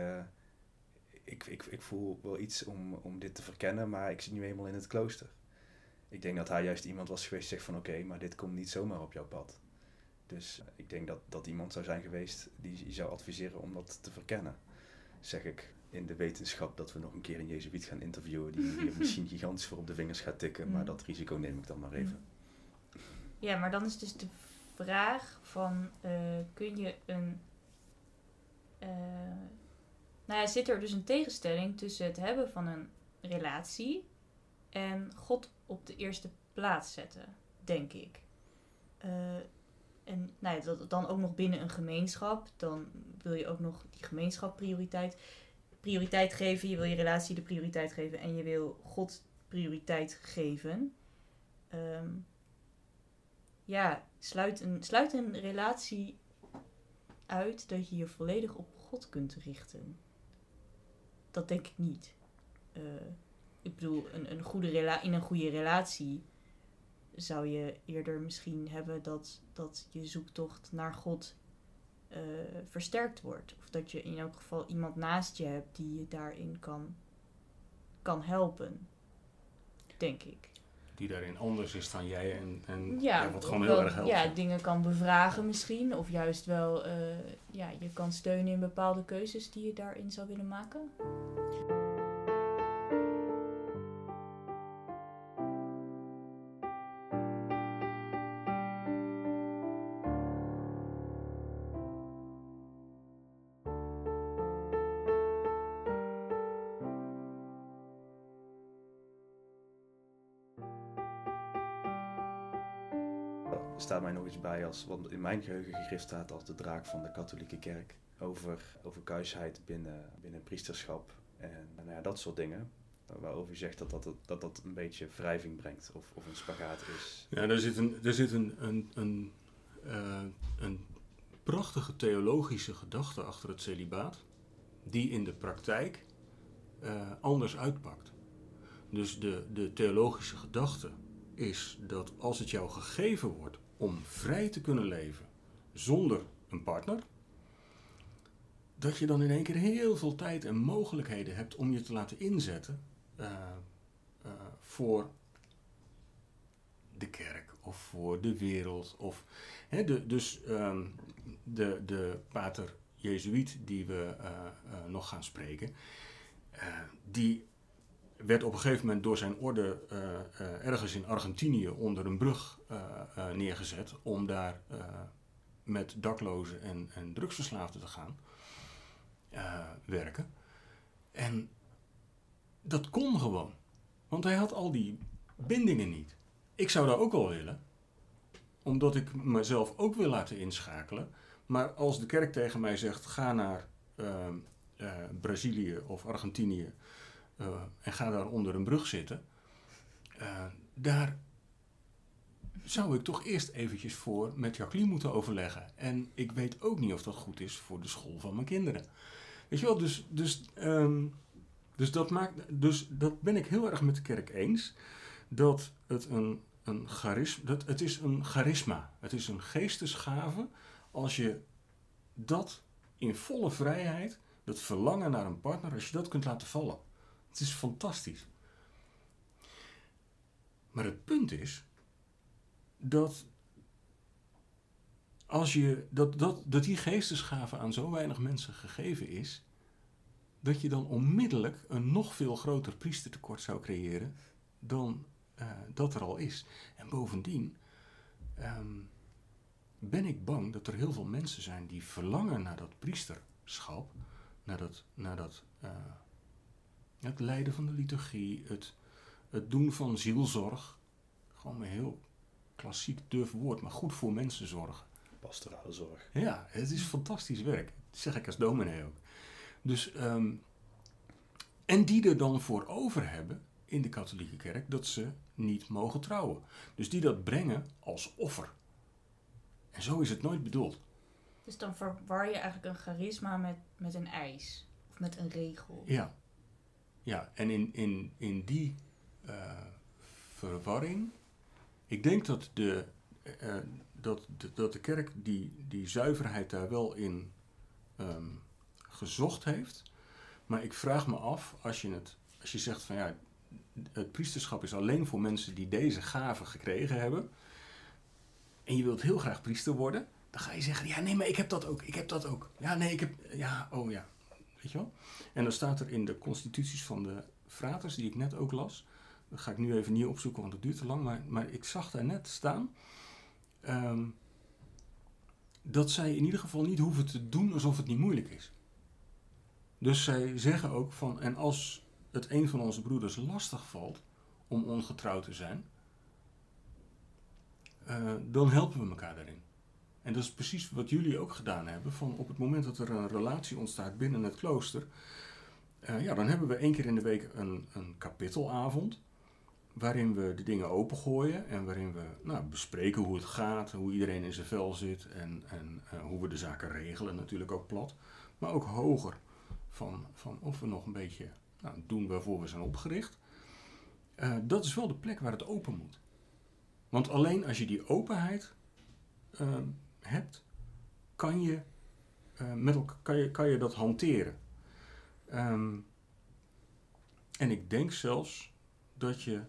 Speaker 1: ik, ik, ik voel wel iets om, om dit te verkennen, maar ik zit nu eenmaal in het klooster. Ik denk dat hij juist iemand was geweest die zegt van oké, maar dit komt niet zomaar op jouw pad. Dus eh, ik denk dat dat iemand zou zijn geweest die je zou adviseren om dat te verkennen. Zeg ik in de wetenschap dat we nog een keer een Jezuïet gaan interviewen die hier [laughs] misschien gigantisch voor op de vingers gaat tikken, maar
Speaker 2: Mm.
Speaker 1: dat risico neem ik dan maar even.
Speaker 2: Ja, maar dan is dus de vraag van, eh, kun je een... eh, nou ja, zit er dus een tegenstelling tussen het hebben van een relatie en God op de eerste plaats zetten, denk ik. Eh, en nou ja, dan ook nog binnen een gemeenschap, dan wil je ook nog die gemeenschap prioriteit, prioriteit geven. Je wil je relatie de prioriteit geven en je wil God prioriteit geven. Ehm, ja, sluit een, sluit een relatie uit dat je je volledig op God kunt richten. Dat denk ik niet. Eh, ik bedoel, een, een goede rela in een goede relatie zou je eerder misschien hebben dat, dat je zoektocht naar God eh, versterkt wordt. Of dat je in elk geval iemand naast je hebt die je daarin kan, kan helpen. Denk ik.
Speaker 3: Die daarin anders is dan jij en, en
Speaker 2: Ja,
Speaker 3: ja, wat gewoon heel
Speaker 2: wel,
Speaker 3: erg helpt.
Speaker 2: Ja, dingen kan bevragen misschien. Of juist wel, eh, ja, je kan steunen in bepaalde keuzes die je daarin zou willen maken.
Speaker 1: Mij in mijn geheugen gegrift staat als de draak van de katholieke kerk. Over, over kuisheid binnen, binnen priesterschap en nou ja, dat soort dingen. Waarover u zegt dat dat, dat dat een beetje wrijving brengt of, of een spagaat is.
Speaker 3: Ja, er zit een, er zit een, een, een, eh, een prachtige theologische gedachte achter het celibaat, die in de praktijk eh, anders uitpakt. Dus de, de theologische gedachte is dat als het jou gegeven wordt om vrij te kunnen leven zonder een partner, dat je dan in één keer heel veel tijd en mogelijkheden hebt om je te laten inzetten eh, eh, voor de kerk of voor de wereld. Of, hè, de, dus ehm, de, de pater Jezuïet die we eh, nog gaan spreken, die werd op een gegeven moment door zijn orde eh, eh, ergens in Argentinië onder een brug eh, neergezet om daar met daklozen en, en drugsverslaafden te gaan werken. En dat kon gewoon, want hij had al die bindingen niet. Ik zou dat ook wel willen, omdat ik mezelf ook wil laten inschakelen. Maar als de kerk tegen mij zegt: ga naar ehm, eh, Brazilië of Argentinië eh, en ga daar onder een brug zitten, eh, daar zou ik toch eerst eventjes voor met Jacqueline moeten overleggen. En ik weet ook niet of dat goed is voor de school van mijn kinderen. Weet je wel, dus, dus, ehm, dus, dat, maakt, dus dat ben ik heel erg met de kerk eens. Dat het een, een charisma, dat het is een charisma. Het is een geestesgave als je dat in volle vrijheid, dat verlangen naar een partner, als je dat kunt laten vallen. Het is fantastisch. Maar het punt is dat als je dat, dat, dat die geestesgave aan zo weinig mensen gegeven is, dat je dan onmiddellijk een nog veel groter priestertekort zou creëren dan eh, dat er al is. En bovendien ehm, ben ik bang dat er heel veel mensen zijn die verlangen naar dat priesterschap, naar dat, naar dat eh, het leiden van de liturgie, het, het doen van zielzorg, gewoon een heel klassiek duf woord, maar goed voor mensen zorgen.
Speaker 1: Pastorale zorg.
Speaker 3: Ja, het is fantastisch werk. Dat zeg ik als dominee ook. Dus, ehm, en die er dan voor over hebben in de katholieke kerk dat ze niet mogen trouwen. Dus die dat brengen als offer. En zo is het nooit bedoeld.
Speaker 2: Dus dan verwar je eigenlijk een charisma met, met een eis. Of met een regel.
Speaker 3: Ja, ja en in, in, in die eh, verwarring. Ik denk dat de, eh, dat, de, dat de kerk die, die zuiverheid daar wel in ehm, gezocht heeft. Maar ik vraag me af, als je, het, als je zegt van ja, het priesterschap is alleen voor mensen die deze gave gekregen hebben. En je wilt heel graag priester worden. Dan ga je zeggen, ja nee, maar ik heb dat ook, ik heb dat ook. Ja, nee, ik heb, ja, oh ja. En dan staat er in de constituties van de fraters, die ik net ook las. Dat ga ik nu even niet opzoeken, want het duurt te lang. Maar, maar ik zag daar net staan. ehm, dat zij in ieder geval niet hoeven te doen alsof het niet moeilijk is. Dus zij zeggen ook van, en als het een van onze broeders lastig valt om ongetrouwd te zijn, eh, dan helpen we elkaar daarin. En dat is precies wat jullie ook gedaan hebben. Van op het moment dat er een relatie ontstaat binnen het klooster, eh, ja, dan hebben we één keer in de week een, een kapittelavond. Waarin we de dingen opengooien en waarin we nou, bespreken hoe het gaat, hoe iedereen in zijn vel zit en, en eh, hoe we de zaken regelen, natuurlijk ook plat. Maar ook hoger van, van of we nog een beetje nou, doen waarvoor we zijn opgericht. Eh, dat is wel de plek waar het open moet. Want alleen als je die openheid hebt, kan je, eh, met elkaar, kan je, kan je dat hanteren. Ehm, en ik denk zelfs dat je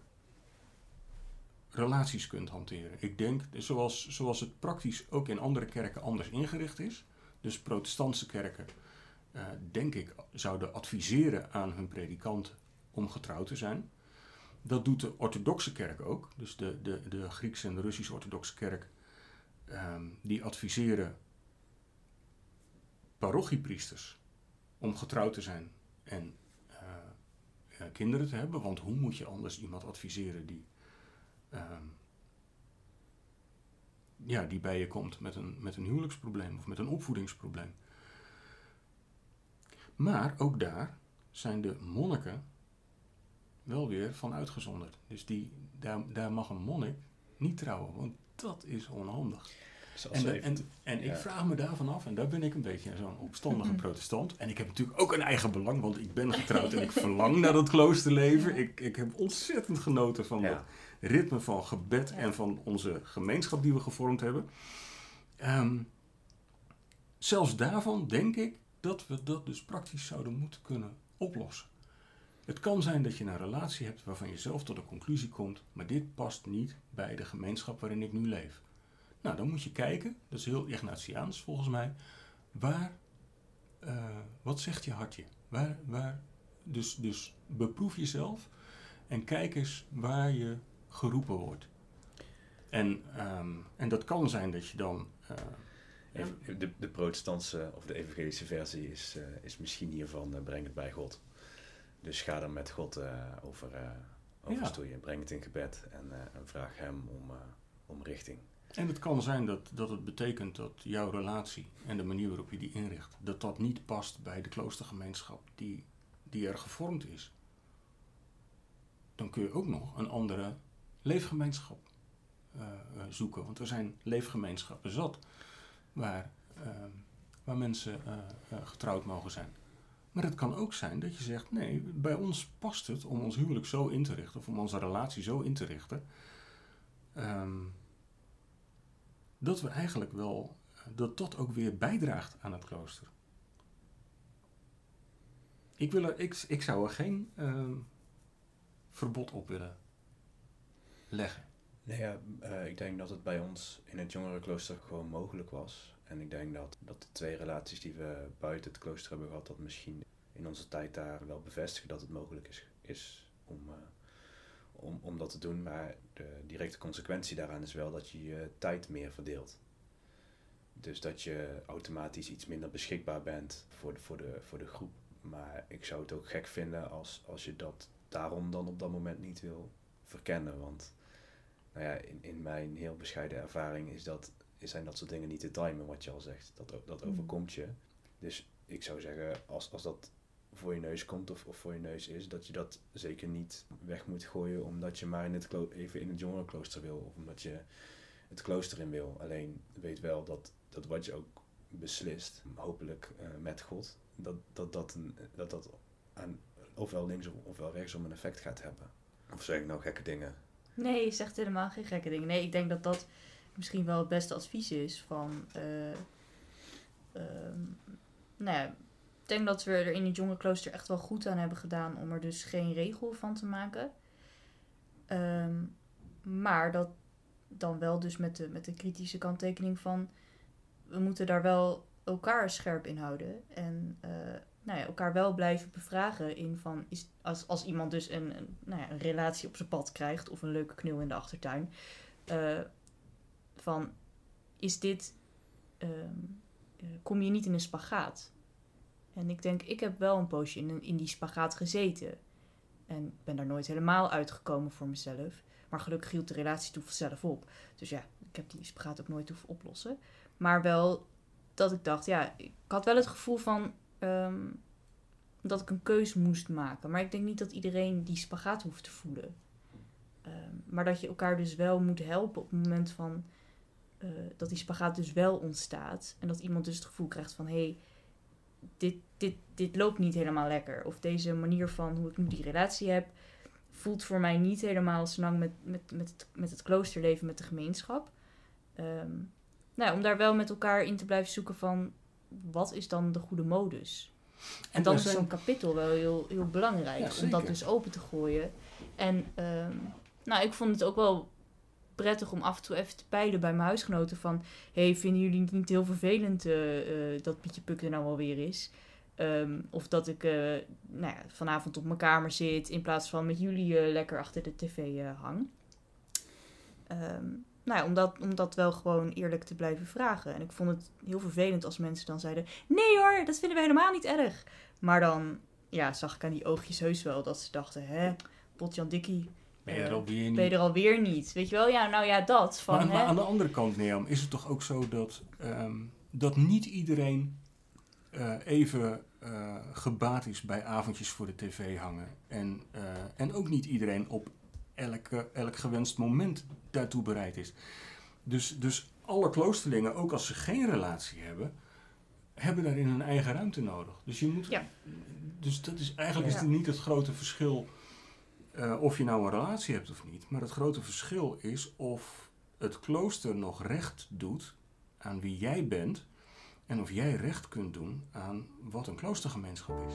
Speaker 3: relaties kunt hanteren. Ik denk, zoals, zoals het praktisch ook in andere kerken anders ingericht is. Dus protestantse kerken, eh, denk ik, zouden adviseren aan hun predikanten om getrouwd te zijn. Dat doet de orthodoxe kerk ook. Dus de, de, de Griekse en de Russische orthodoxe kerk, ehm, die adviseren parochiepriesters om getrouwd te zijn en eh, eh, kinderen te hebben. Want hoe moet je anders iemand adviseren die, ehm, ja, die bij je komt met een, met een huwelijksprobleem of met een opvoedingsprobleem? Maar ook daar zijn de monniken wel weer van uitgezonderd. Dus die, daar, daar mag een monnik niet trouwen, want dat is onhandig. En, de- en, en ik
Speaker 1: ja.
Speaker 3: vraag me daarvan af, en daar ben ik een beetje zo'n opstandige protestant. En ik heb natuurlijk ook een eigen belang, want ik ben getrouwd en ik [laughs] verlang naar dat kloosterleven. Ik, ik heb ontzettend genoten van
Speaker 1: Ja.
Speaker 3: dat ritme van gebed
Speaker 2: Ja.
Speaker 3: en van onze gemeenschap die we gevormd hebben. Ehm, zelfs daarvan denk ik dat we dat dus praktisch zouden moeten kunnen oplossen. Het kan zijn dat je een relatie hebt waarvan je zelf tot de conclusie komt, maar dit past niet bij de gemeenschap waarin ik nu leef. Nou, dan moet je kijken, dat is heel Ignatiaans volgens mij, waar, eh, wat zegt je hartje? Waar, waar, dus, dus beproef jezelf en kijk eens waar je geroepen wordt. En, ehm, en dat kan zijn dat je dan. eh,
Speaker 1: Even- De, de protestantse of de evangelische versie is, eh, is misschien hiervan breng het bij God. Dus ga er met God eh, over, eh over
Speaker 3: Ja.
Speaker 1: stoeien. Breng het in gebed en, eh, en vraag hem om, om richting.
Speaker 3: En het kan zijn dat, dat het betekent dat jouw relatie en de manier waarop je die inricht, dat dat niet past bij de kloostergemeenschap die, die er gevormd is. Dan kun je ook nog een andere leefgemeenschap zoeken. Want er zijn leefgemeenschappen zat waar, waar mensen getrouwd mogen zijn. Maar het kan ook zijn dat je zegt, nee, bij ons past het om ons huwelijk zo in te richten, of om onze relatie zo in te richten, ehm, dat we eigenlijk wel, dat dat ook weer bijdraagt aan het klooster. Ik, wil er, ik, ik zou er geen ehm, verbod op willen leggen.
Speaker 1: Nee, ja, eh, ik denk dat het bij ons in het jongerenklooster gewoon mogelijk was. En ik denk dat, dat de twee relaties die we buiten het klooster hebben gehad, dat misschien in onze tijd daar wel bevestigen dat het mogelijk is, is om, eh, om, om dat te doen. Maar de directe consequentie daaraan is wel dat je je tijd meer verdeelt. Dus dat je automatisch iets minder beschikbaar bent voor de, voor de, voor de groep. Maar ik zou het ook gek vinden als, als je dat daarom dan op dat moment niet wil verkennen. Want nou ja, in, in mijn heel bescheiden ervaring is dat, zijn dat soort dingen niet te timen, wat je al zegt. Dat, dat
Speaker 2: Mm.
Speaker 1: overkomt je. Dus ik zou zeggen, als, als dat voor je neus komt of, of voor je neus is, dat je dat zeker niet weg moet gooien omdat je maar in het klo- even in het jongerenklooster wil. Of omdat je het klooster in wil. Alleen weet wel dat, dat wat je ook beslist, hopelijk eh, met God, dat dat, dat, een, dat, dat aan ofwel links of- ofwel rechtsom een effect gaat hebben. Of zeg ik nou gekke dingen?
Speaker 2: Nee, je zegt helemaal geen gekke dingen. Nee, ik denk dat dat misschien wel het beste advies is van... eh, ehm, nou ja, ik denk dat we er in het jonge klooster echt wel goed aan hebben gedaan om er dus geen regel van te maken. Ehm, maar dat dan wel dus met de, met de kritische kanttekening van... We moeten daar wel elkaar scherp in houden. En eh, nou ja, elkaar wel blijven bevragen in van... Is, als, als iemand dus een, een, nou ja, een relatie op zijn pad krijgt... of een leuke knul in de achtertuin... eh, van, is dit... ehm, eh, kom je niet in een spagaat? En ik denk, ik heb wel een poosje in, in die spagaat gezeten. En ben daar nooit helemaal uitgekomen voor mezelf. Maar gelukkig hield de relatie toen vanzelf op. Dus ja, ik heb die spagaat ook nooit hoeven oplossen. Maar wel dat ik dacht, ja, ik had wel het gevoel van ehm, dat ik een keus moest maken. Maar ik denk niet dat iedereen die spagaat hoeft te voelen. Ehm, maar dat je elkaar dus wel moet helpen op het moment van eh, dat die spagaat dus wel ontstaat. En dat iemand dus het gevoel krijgt van hé, hey, dit, dit, dit loopt niet helemaal lekker. Of deze manier van hoe ik nu die relatie heb, voelt voor mij niet helemaal lang met, met, met, het, met het kloosterleven, met de gemeenschap. Ehm, nou, ja, om daar wel met elkaar in te blijven zoeken van wat is dan de goede modus. En,
Speaker 3: En
Speaker 2: dan
Speaker 3: er
Speaker 2: is zo'n kapittel wel heel, heel belangrijk
Speaker 3: Ja,
Speaker 2: om dat dus open te gooien. En ehm, nou, ik vond het ook wel prettig om af en toe even te peilen bij mijn huisgenoten van... hey, vinden jullie het niet heel vervelend eh, eh, dat Pietje Puk er nou alweer is? Ehm, of dat ik eh, nou ja, vanavond op mijn kamer zit in plaats van met jullie lekker achter de tv hang. Ehm, nou ja, om dat wel gewoon eerlijk te blijven vragen. En ik vond het heel vervelend als mensen dan zeiden... Nee hoor, dat vinden we helemaal niet erg. Maar dan ja, zag ik aan die oogjes heus wel dat ze dachten... Hè, Potjan Dikkie,
Speaker 3: Ben je er alweer niet?
Speaker 2: ben je er alweer niet? Weet je wel? Ja, nou ja, dat. Van,
Speaker 3: maar, maar
Speaker 2: hè?
Speaker 3: aan de andere kant, Neam, is het toch ook zo dat, ehm, dat niet iedereen eh, even eh, gebaat is bij avondjes voor de tv hangen. En, eh, en ook niet iedereen op elke, elk gewenst moment daartoe bereid is. Dus, dus alle kloosterlingen, ook als ze geen relatie hebben, hebben daarin hun eigen ruimte nodig. Dus je moet.
Speaker 2: Ja.
Speaker 3: Dus dat is eigenlijk is het niet het grote verschil eh, of je nou een relatie hebt of niet. Maar het grote verschil is of het klooster nog recht doet aan wie jij bent. En of jij recht kunt doen aan wat een kloostergemeenschap is.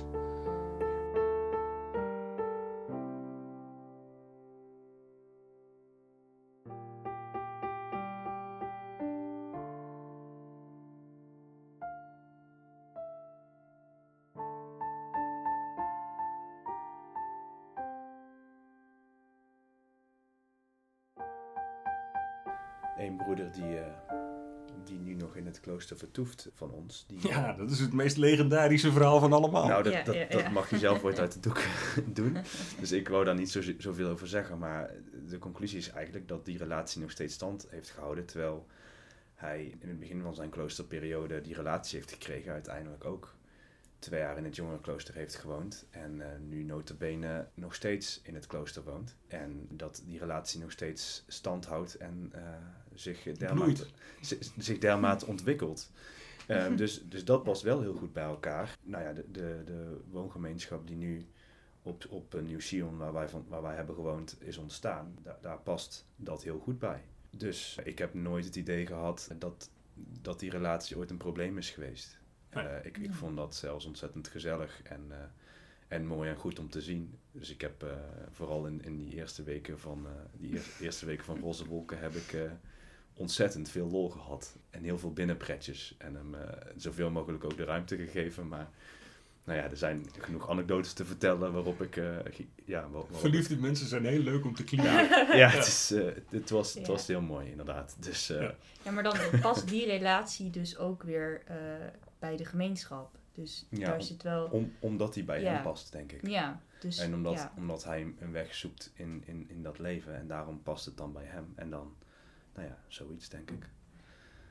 Speaker 1: Eén broeder die, eh, die nu nog in het klooster vertoeft van ons. Die,
Speaker 3: Ja, dat is het meest legendarische verhaal van allemaal.
Speaker 1: Nou, dat,
Speaker 2: Ja,
Speaker 1: dat,
Speaker 2: ja,
Speaker 1: dat
Speaker 2: ja.
Speaker 1: mag je zelf ooit [laughs] uit de doek doen. Dus ik wou daar niet zo, zoveel over zeggen. Maar de conclusie is eigenlijk dat die relatie nog steeds stand heeft gehouden. Terwijl hij in het begin van zijn kloosterperiode die relatie heeft gekregen. Uiteindelijk ook twee jaar in het jongerenklooster heeft gewoond. En eh, nu notabene nog steeds in het klooster woont. En dat die relatie nog steeds stand houdt en eh, zich, dermate, zich dermate ontwikkelt. [laughs] Ehm, dus, dus dat past wel heel goed bij elkaar. Nou ja, de, de, de woongemeenschap die nu op, op eh, Nieuw-Sion, waar wij, van, waar wij hebben gewoond, is ontstaan, da- daar past dat heel goed bij. Dus ik heb nooit het idee gehad dat, dat die relatie ooit een probleem is geweest.
Speaker 3: Nee.
Speaker 1: Eh, ik, ik
Speaker 2: Ja.
Speaker 1: vond dat zelfs ontzettend gezellig en, eh, en mooi en goed om te zien. Dus ik heb eh, vooral in, in die eerste weken van, eh, die eer- [laughs] eerste weken van Roze Wolken heb ik eh, ontzettend veel lol gehad. En heel veel binnenpretjes. En hem zoveel mogelijk ook de ruimte gegeven. Maar nou ja, er zijn genoeg anekdotes te vertellen waarop ik... eh, ja, waar- waarop ik-
Speaker 3: Verliefde mensen zijn heel leuk om te [laughs] klimmen.
Speaker 1: ja, het, is, eh, het, was, het
Speaker 2: Ja.
Speaker 1: was heel mooi inderdaad. Dus eh,
Speaker 3: Ja.
Speaker 2: Ja, maar dan past die relatie dus ook weer eh, bij de gemeenschap. Dus
Speaker 1: Ja,
Speaker 2: daar
Speaker 1: om-
Speaker 2: zit wel...
Speaker 1: om, omdat hij bij
Speaker 2: Ja.
Speaker 1: hem past, denk ik.
Speaker 2: Ja, dus
Speaker 1: En omdat,
Speaker 2: ja.
Speaker 1: omdat hij een weg zoekt in, in, in dat leven. En daarom past het dan bij hem. En dan, nou ja, zoiets denk ik.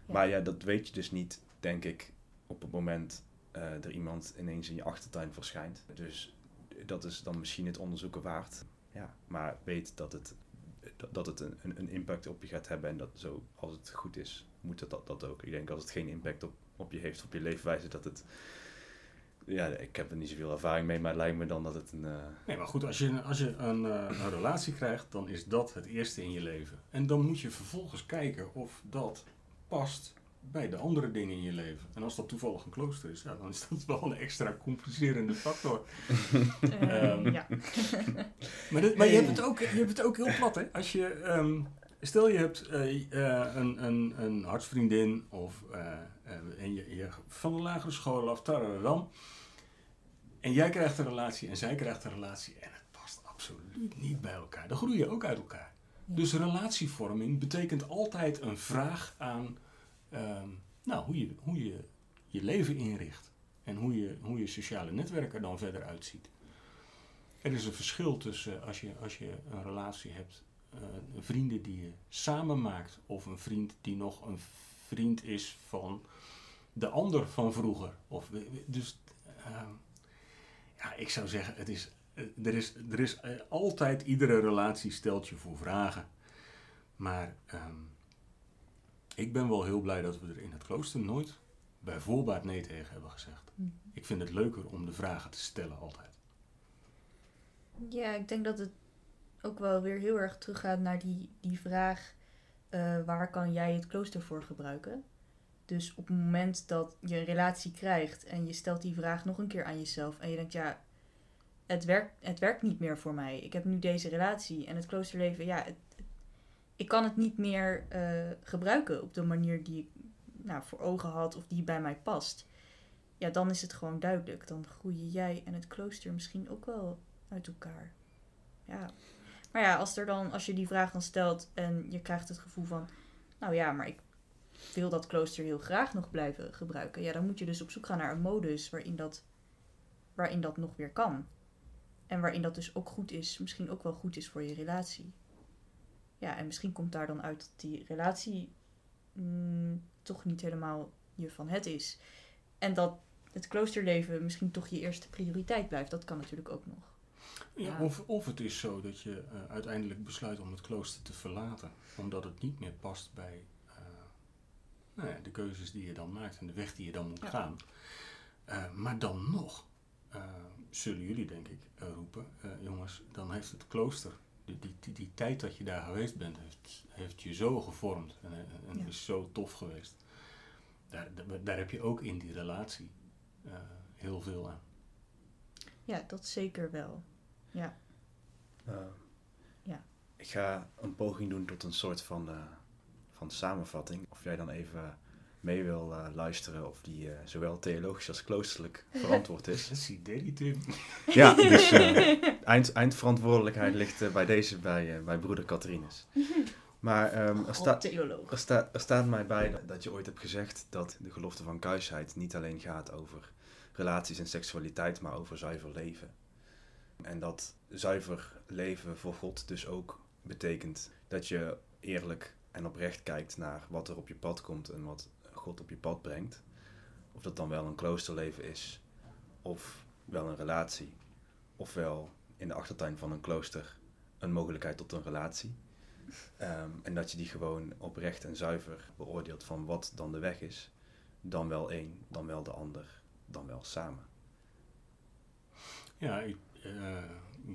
Speaker 1: Maar ja, dat weet je dus niet, denk ik, op het moment eh, er iemand ineens in je achtertuin verschijnt. Dus dat is dan misschien het onderzoeken waard. Ja, maar weet dat het, dat, dat het een, een, een impact op je gaat hebben. En dat zo, als het goed is, moet het dat, dat ook. Ik denk als het geen impact op, op je heeft, op je leefwijze, dat het... Ja, ik heb er niet zoveel ervaring mee, maar het lijkt me dan dat het een... eh,
Speaker 3: Nee, maar goed, als je, als je een, eh, een relatie krijgt, dan is dat het eerste in je leven. En dan moet je vervolgens kijken of dat past bij de andere dingen in je leven. En als dat toevallig een klooster is, ja, dan is dat wel een extra complicerende factor. [laughs]
Speaker 2: Eh,
Speaker 3: Ehm,
Speaker 2: ja.
Speaker 3: Maar, dit- maar je, hebt het ook, je hebt het ook heel plat, hè? Als je, ehm, stel je hebt eh, eh, een, een, een hartsvriendin of en je, je van de lagere school af, tararam. En jij krijgt een relatie en zij krijgt een relatie en het past absoluut niet bij elkaar. Dan groei je ook uit elkaar.
Speaker 2: Ja.
Speaker 3: Dus relatievorming betekent altijd een vraag aan ehm, nou, hoe, je, hoe je je leven inricht. En hoe je, hoe je sociale netwerk er dan verder uitziet. Er is een verschil tussen als je, als je een relatie hebt, eh, vrienden die je samen maakt, of een vriend die nog een vriend is van de ander van vroeger. Of, dus ehm, ja, ik zou zeggen, het is, eh, er is, er is eh, altijd, iedere relatie stelt je voor vragen. Maar ehm, ik ben wel heel blij dat we er in het klooster nooit bij voorbaat nee tegen hebben gezegd.
Speaker 2: Mhm.
Speaker 3: Ik vind het leuker om de vragen te stellen altijd.
Speaker 2: Ja, ik denk dat het ook wel weer heel erg teruggaat naar die, die vraag: eh, waar kan jij het klooster voor gebruiken? Dus op het moment dat je een relatie krijgt en je stelt die vraag nog een keer aan jezelf en je denkt, ja, het werkt, het werkt niet meer voor mij. Ik heb nu deze relatie en het kloosterleven, ja, ik kan het niet meer eh, gebruiken op de manier die ik nou, voor ogen had of die bij mij past. Ja, dan is het gewoon duidelijk. Dan groeien jij en het klooster misschien ook wel uit elkaar. Ja. Maar ja, als, er dan, als je die vraag dan stelt en je krijgt het gevoel van, nou ja, maar ik wil dat klooster heel graag nog blijven gebruiken. Ja, dan moet je dus op zoek gaan naar een modus waarin dat, waarin dat nog weer kan. En waarin dat dus ook goed is, misschien ook wel goed is voor je relatie. Ja, en misschien komt daar dan uit dat die relatie mm, toch niet helemaal je van het is. En dat het kloosterleven misschien toch je eerste prioriteit blijft. Dat kan natuurlijk ook nog.
Speaker 3: Ja. Of, of het is zo dat je eh, uiteindelijk besluit om het klooster te verlaten, omdat het niet meer past bij nou ja, de keuzes die je dan maakt en de weg die je dan moet
Speaker 2: Ja.
Speaker 3: gaan. Eh, maar dan nog eh, zullen jullie, denk ik, eh, roepen: eh, jongens, dan heeft het klooster, die, die, die, die tijd dat je daar geweest bent, heeft, heeft je zo gevormd en, en-
Speaker 2: Ja.
Speaker 3: is zo tof geweest. Daar, daar, daar heb je ook in die relatie eh, heel veel aan.
Speaker 2: Ja, dat zeker wel. Ja. Ja.
Speaker 1: Ik ga een poging doen tot een soort van, van samenvatting. Of jij dan even mee wil eh, luisteren of die eh, zowel theologisch als kloosterlijk [laughs] verantwoord is.
Speaker 3: Dat is idee, Tim.
Speaker 1: ja, dus eh, [laughs] eind, eindverantwoordelijkheid ligt bij deze bij, eh, bij broeder Catharinus. Maar ehm, er, staat er, sta, er staat mij bij dat, dat je ooit hebt gezegd dat de gelofte van kuisheid niet alleen gaat over relaties en seksualiteit, maar over zuiver leven. En dat zuiver leven voor God dus ook betekent dat je eerlijk en oprecht kijkt naar wat er op je pad komt en wat God op je pad brengt. Of dat dan wel een kloosterleven is, of wel een relatie, ofwel in de achtertuin van een klooster een mogelijkheid tot een relatie. Ehm, en dat je die gewoon oprecht en zuiver beoordeelt van wat dan de weg is. Dan wel één, dan wel de ander, dan wel samen.
Speaker 3: Ja, ik, eh,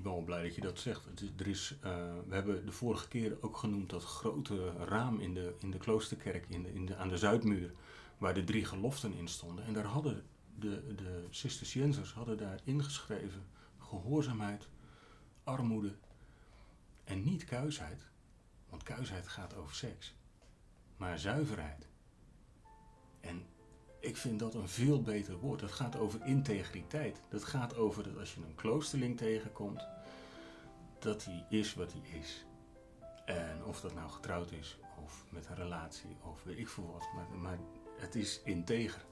Speaker 3: wel blij dat je dat zegt. Er is, eh, we hebben de vorige keer ook genoemd dat grote raam in de, in de kloosterkerk in de, in de, aan de Zuidmuur, waar de drie geloften in stonden. En daar hadden de, de Cisterciënsers hadden daar ingeschreven gehoorzaamheid, armoede en niet kuisheid. Want kuisheid gaat over seks, maar zuiverheid. En ik vind dat een veel beter woord. Dat gaat over integriteit. Dat gaat over dat als je een kloosterling tegenkomt, dat hij is wat hij is. En of dat nou getrouwd is, of met een relatie, of weet ik veel wat. Maar, het is integer.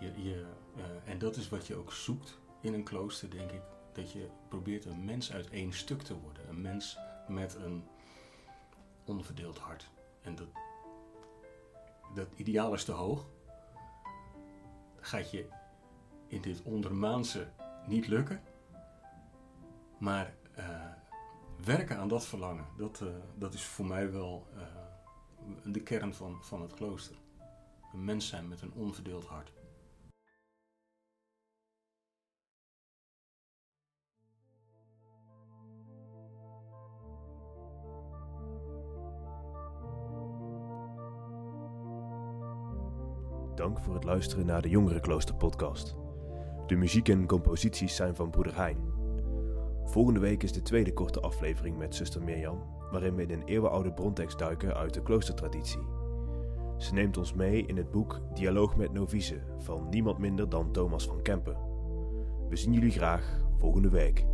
Speaker 3: Je, eh, en dat is wat je ook zoekt in een klooster, denk ik. Dat je probeert een mens uit één stuk te worden. Een mens met een onverdeeld hart. En dat, dat ideaal is te hoog. Gaat je in dit ondermaanse niet lukken. Maar eh, werken aan dat verlangen, dat, eh, dat is voor mij wel eh, de kern van, van het klooster. Een mens zijn met een onverdeeld hart.
Speaker 4: Voor het luisteren naar de Jongerenklooster podcast. De muziek en composities zijn van broeder Hein. Volgende week is de tweede korte aflevering met zuster Mirjam, waarin we in een eeuwenoude brontekst duiken uit de kloostertraditie. Ze neemt ons mee in het boek Dialoog met Novice van niemand minder dan Thomas van Kempen. We zien jullie graag volgende week.